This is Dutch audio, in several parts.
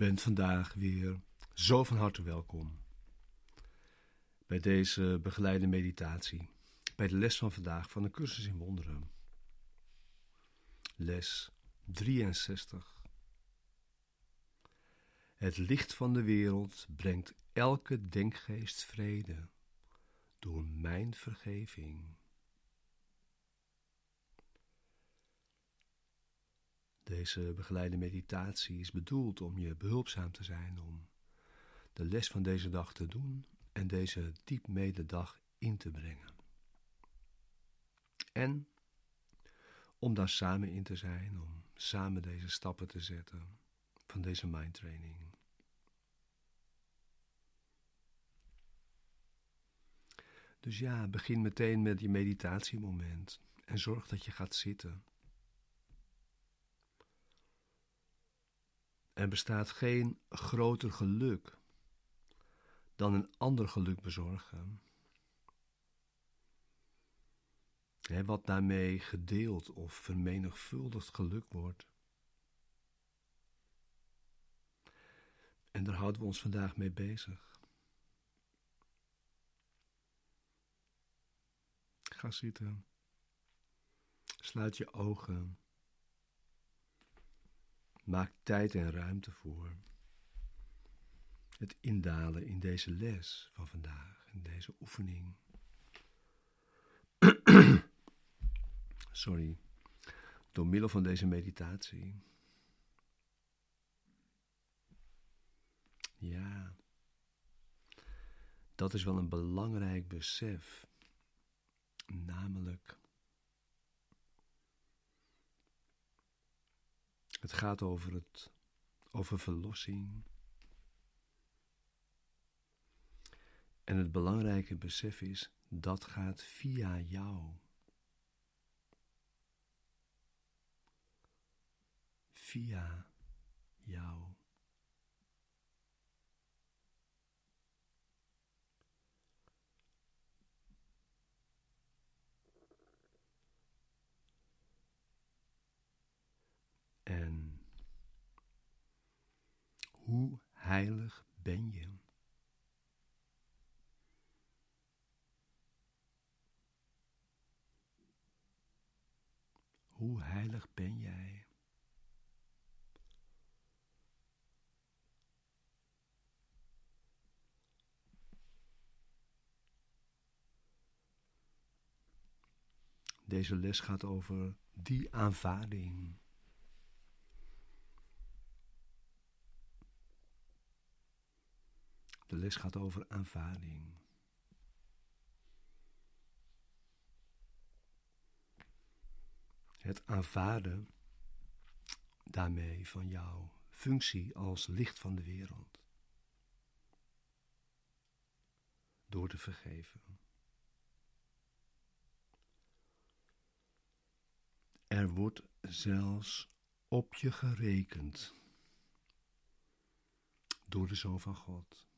bent vandaag weer zo van harte welkom bij deze begeleide meditatie, bij de les van vandaag van de cursus in wonderen. Les 63. Het licht van de wereld brengt elke denkgeest vrede door mijn vergeving. Deze begeleide meditatie is bedoeld om je behulpzaam te zijn om de les van deze dag te doen en deze diep mededag in te brengen. En om daar samen in te zijn, om samen deze stappen te zetten van deze mindtraining. Dus ja, begin meteen met je meditatiemoment en zorg dat je gaat zitten. Er bestaat geen groter geluk dan een ander geluk bezorgen. wat daarmee gedeeld of vermenigvuldigd geluk wordt. En daar houden we ons vandaag mee bezig. Ga zitten. Sluit je ogen. Maak tijd en ruimte voor het indalen in deze les van vandaag, in deze oefening. Sorry, door middel van deze meditatie. Ja, dat is wel een belangrijk besef, namelijk het gaat over het over verlossing En het belangrijke besef is, dat gaat via jou. Via jou. En hoe heilig ben je? Hoe heilig ben jij? Deze les gaat over die aanvaarding. De les gaat over aanvaarding. het aanvaarden daarmee van jouw functie als licht van de wereld. Door te vergeven. Er wordt zelfs op je gerekend door de Zoon van God.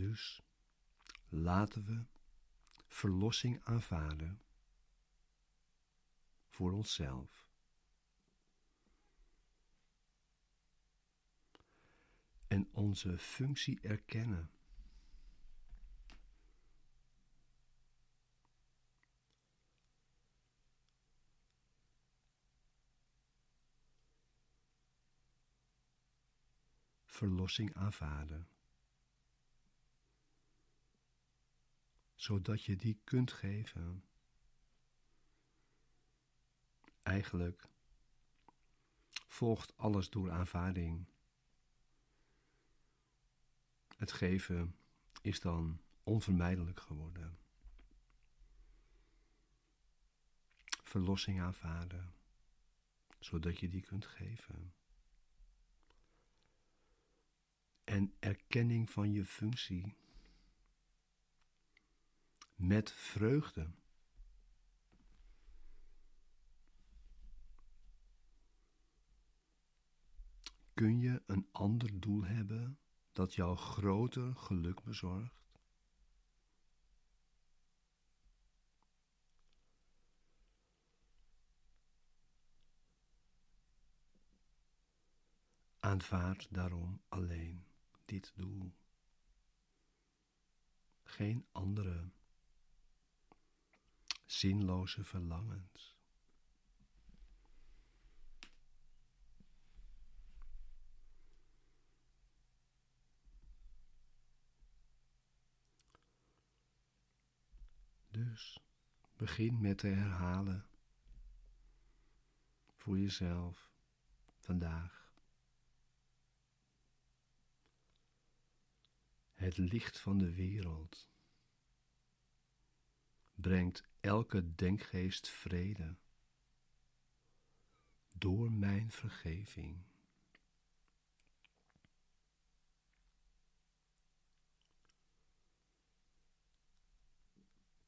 Dus laten we verlossing aanvaarden voor onszelf. En onze functie erkennen. Verlossing aanvaarden. Zodat je die kunt geven. Eigenlijk volgt alles door aanvaarding. Het geven is dan onvermijdelijk geworden. Verlossing aanvaarden, zodat je die kunt geven. En erkenning van je functie met vreugde. Kun je een ander doel hebben dat jou groter geluk bezorgt? Aanvaard daarom alleen dit doel. Geen andere zinloze verlangens. Dus begin met te herhalen voor jezelf vandaag. Het licht van de wereld brengt elke denkgeest vrede door mijn vergeving.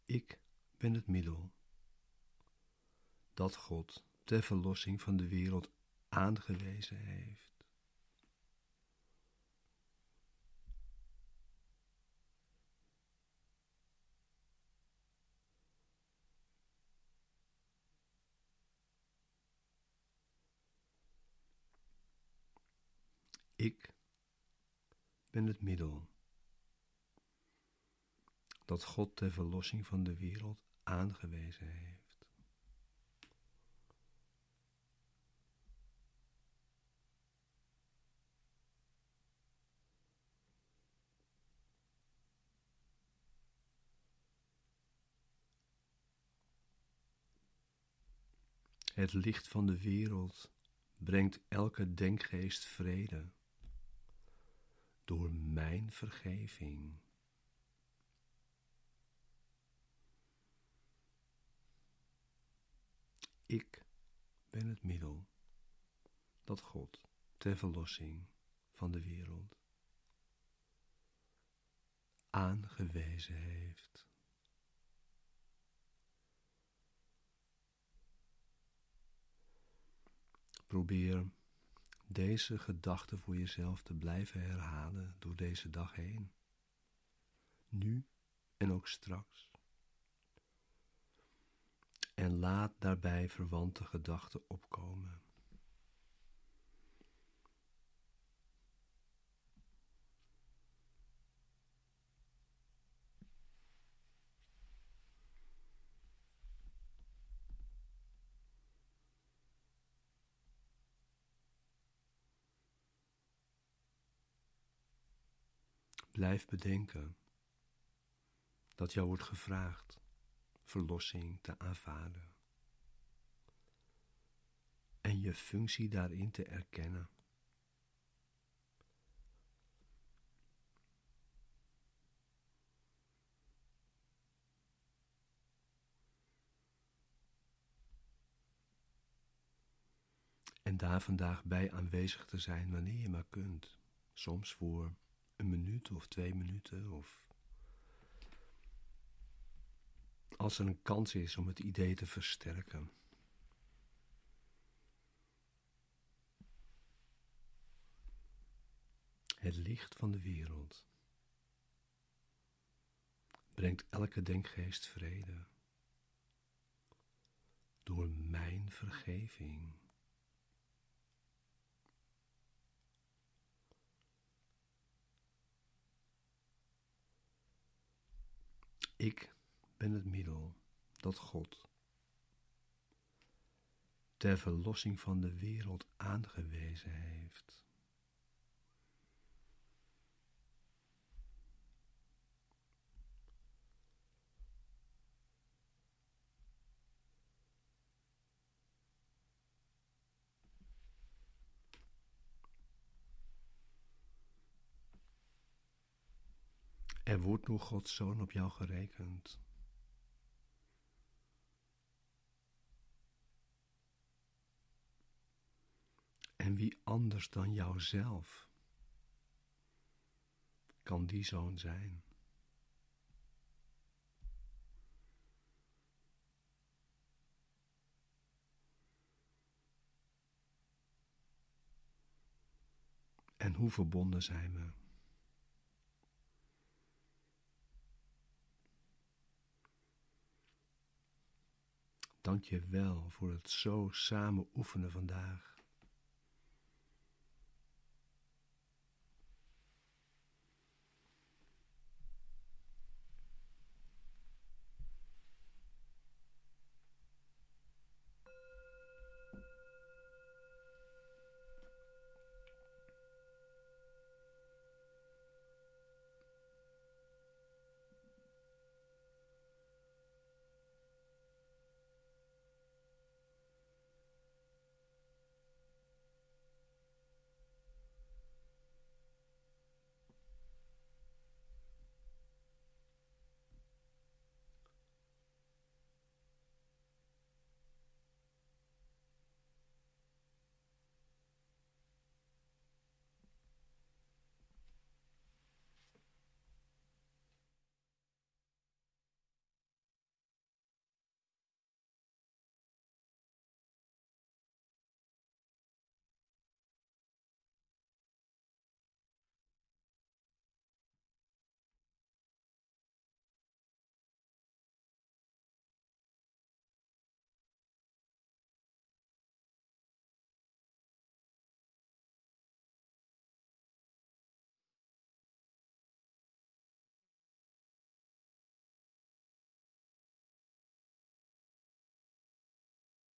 Ik ben het middel dat God ter verlossing van de wereld aangewezen heeft. Ik ben het middel dat God ter verlossing van de wereld aangewezen heeft. Het licht van de wereld brengt elke denkgeest vrede door mijn vergeving. Ik ben het middel dat God ter verlossing van de wereld aangewezen heeft. Probeer deze gedachte voor jezelf te blijven herhalen door deze dag heen. Nu en ook straks. En laat daarbij verwante gedachten opkomen. Blijf bedenken dat jou wordt gevraagd verlossing te aanvaarden en je functie daarin te erkennen. En daar vandaag bij aanwezig te zijn wanneer je maar kunt. Soms voor een minuut of twee minuten of als er een kans is om het idee te versterken. Het licht van de wereld brengt elke denkgeest vrede door mijn vergeving. Ik ben het middel dat God ter verlossing van de wereld aangewezen heeft. Er wordt door Gods Zoon op jou gerekend. En wie anders dan jouzelf kan die zoon zijn? En hoe verbonden zijn we dank je wel voor het zo samen oefenen vandaag.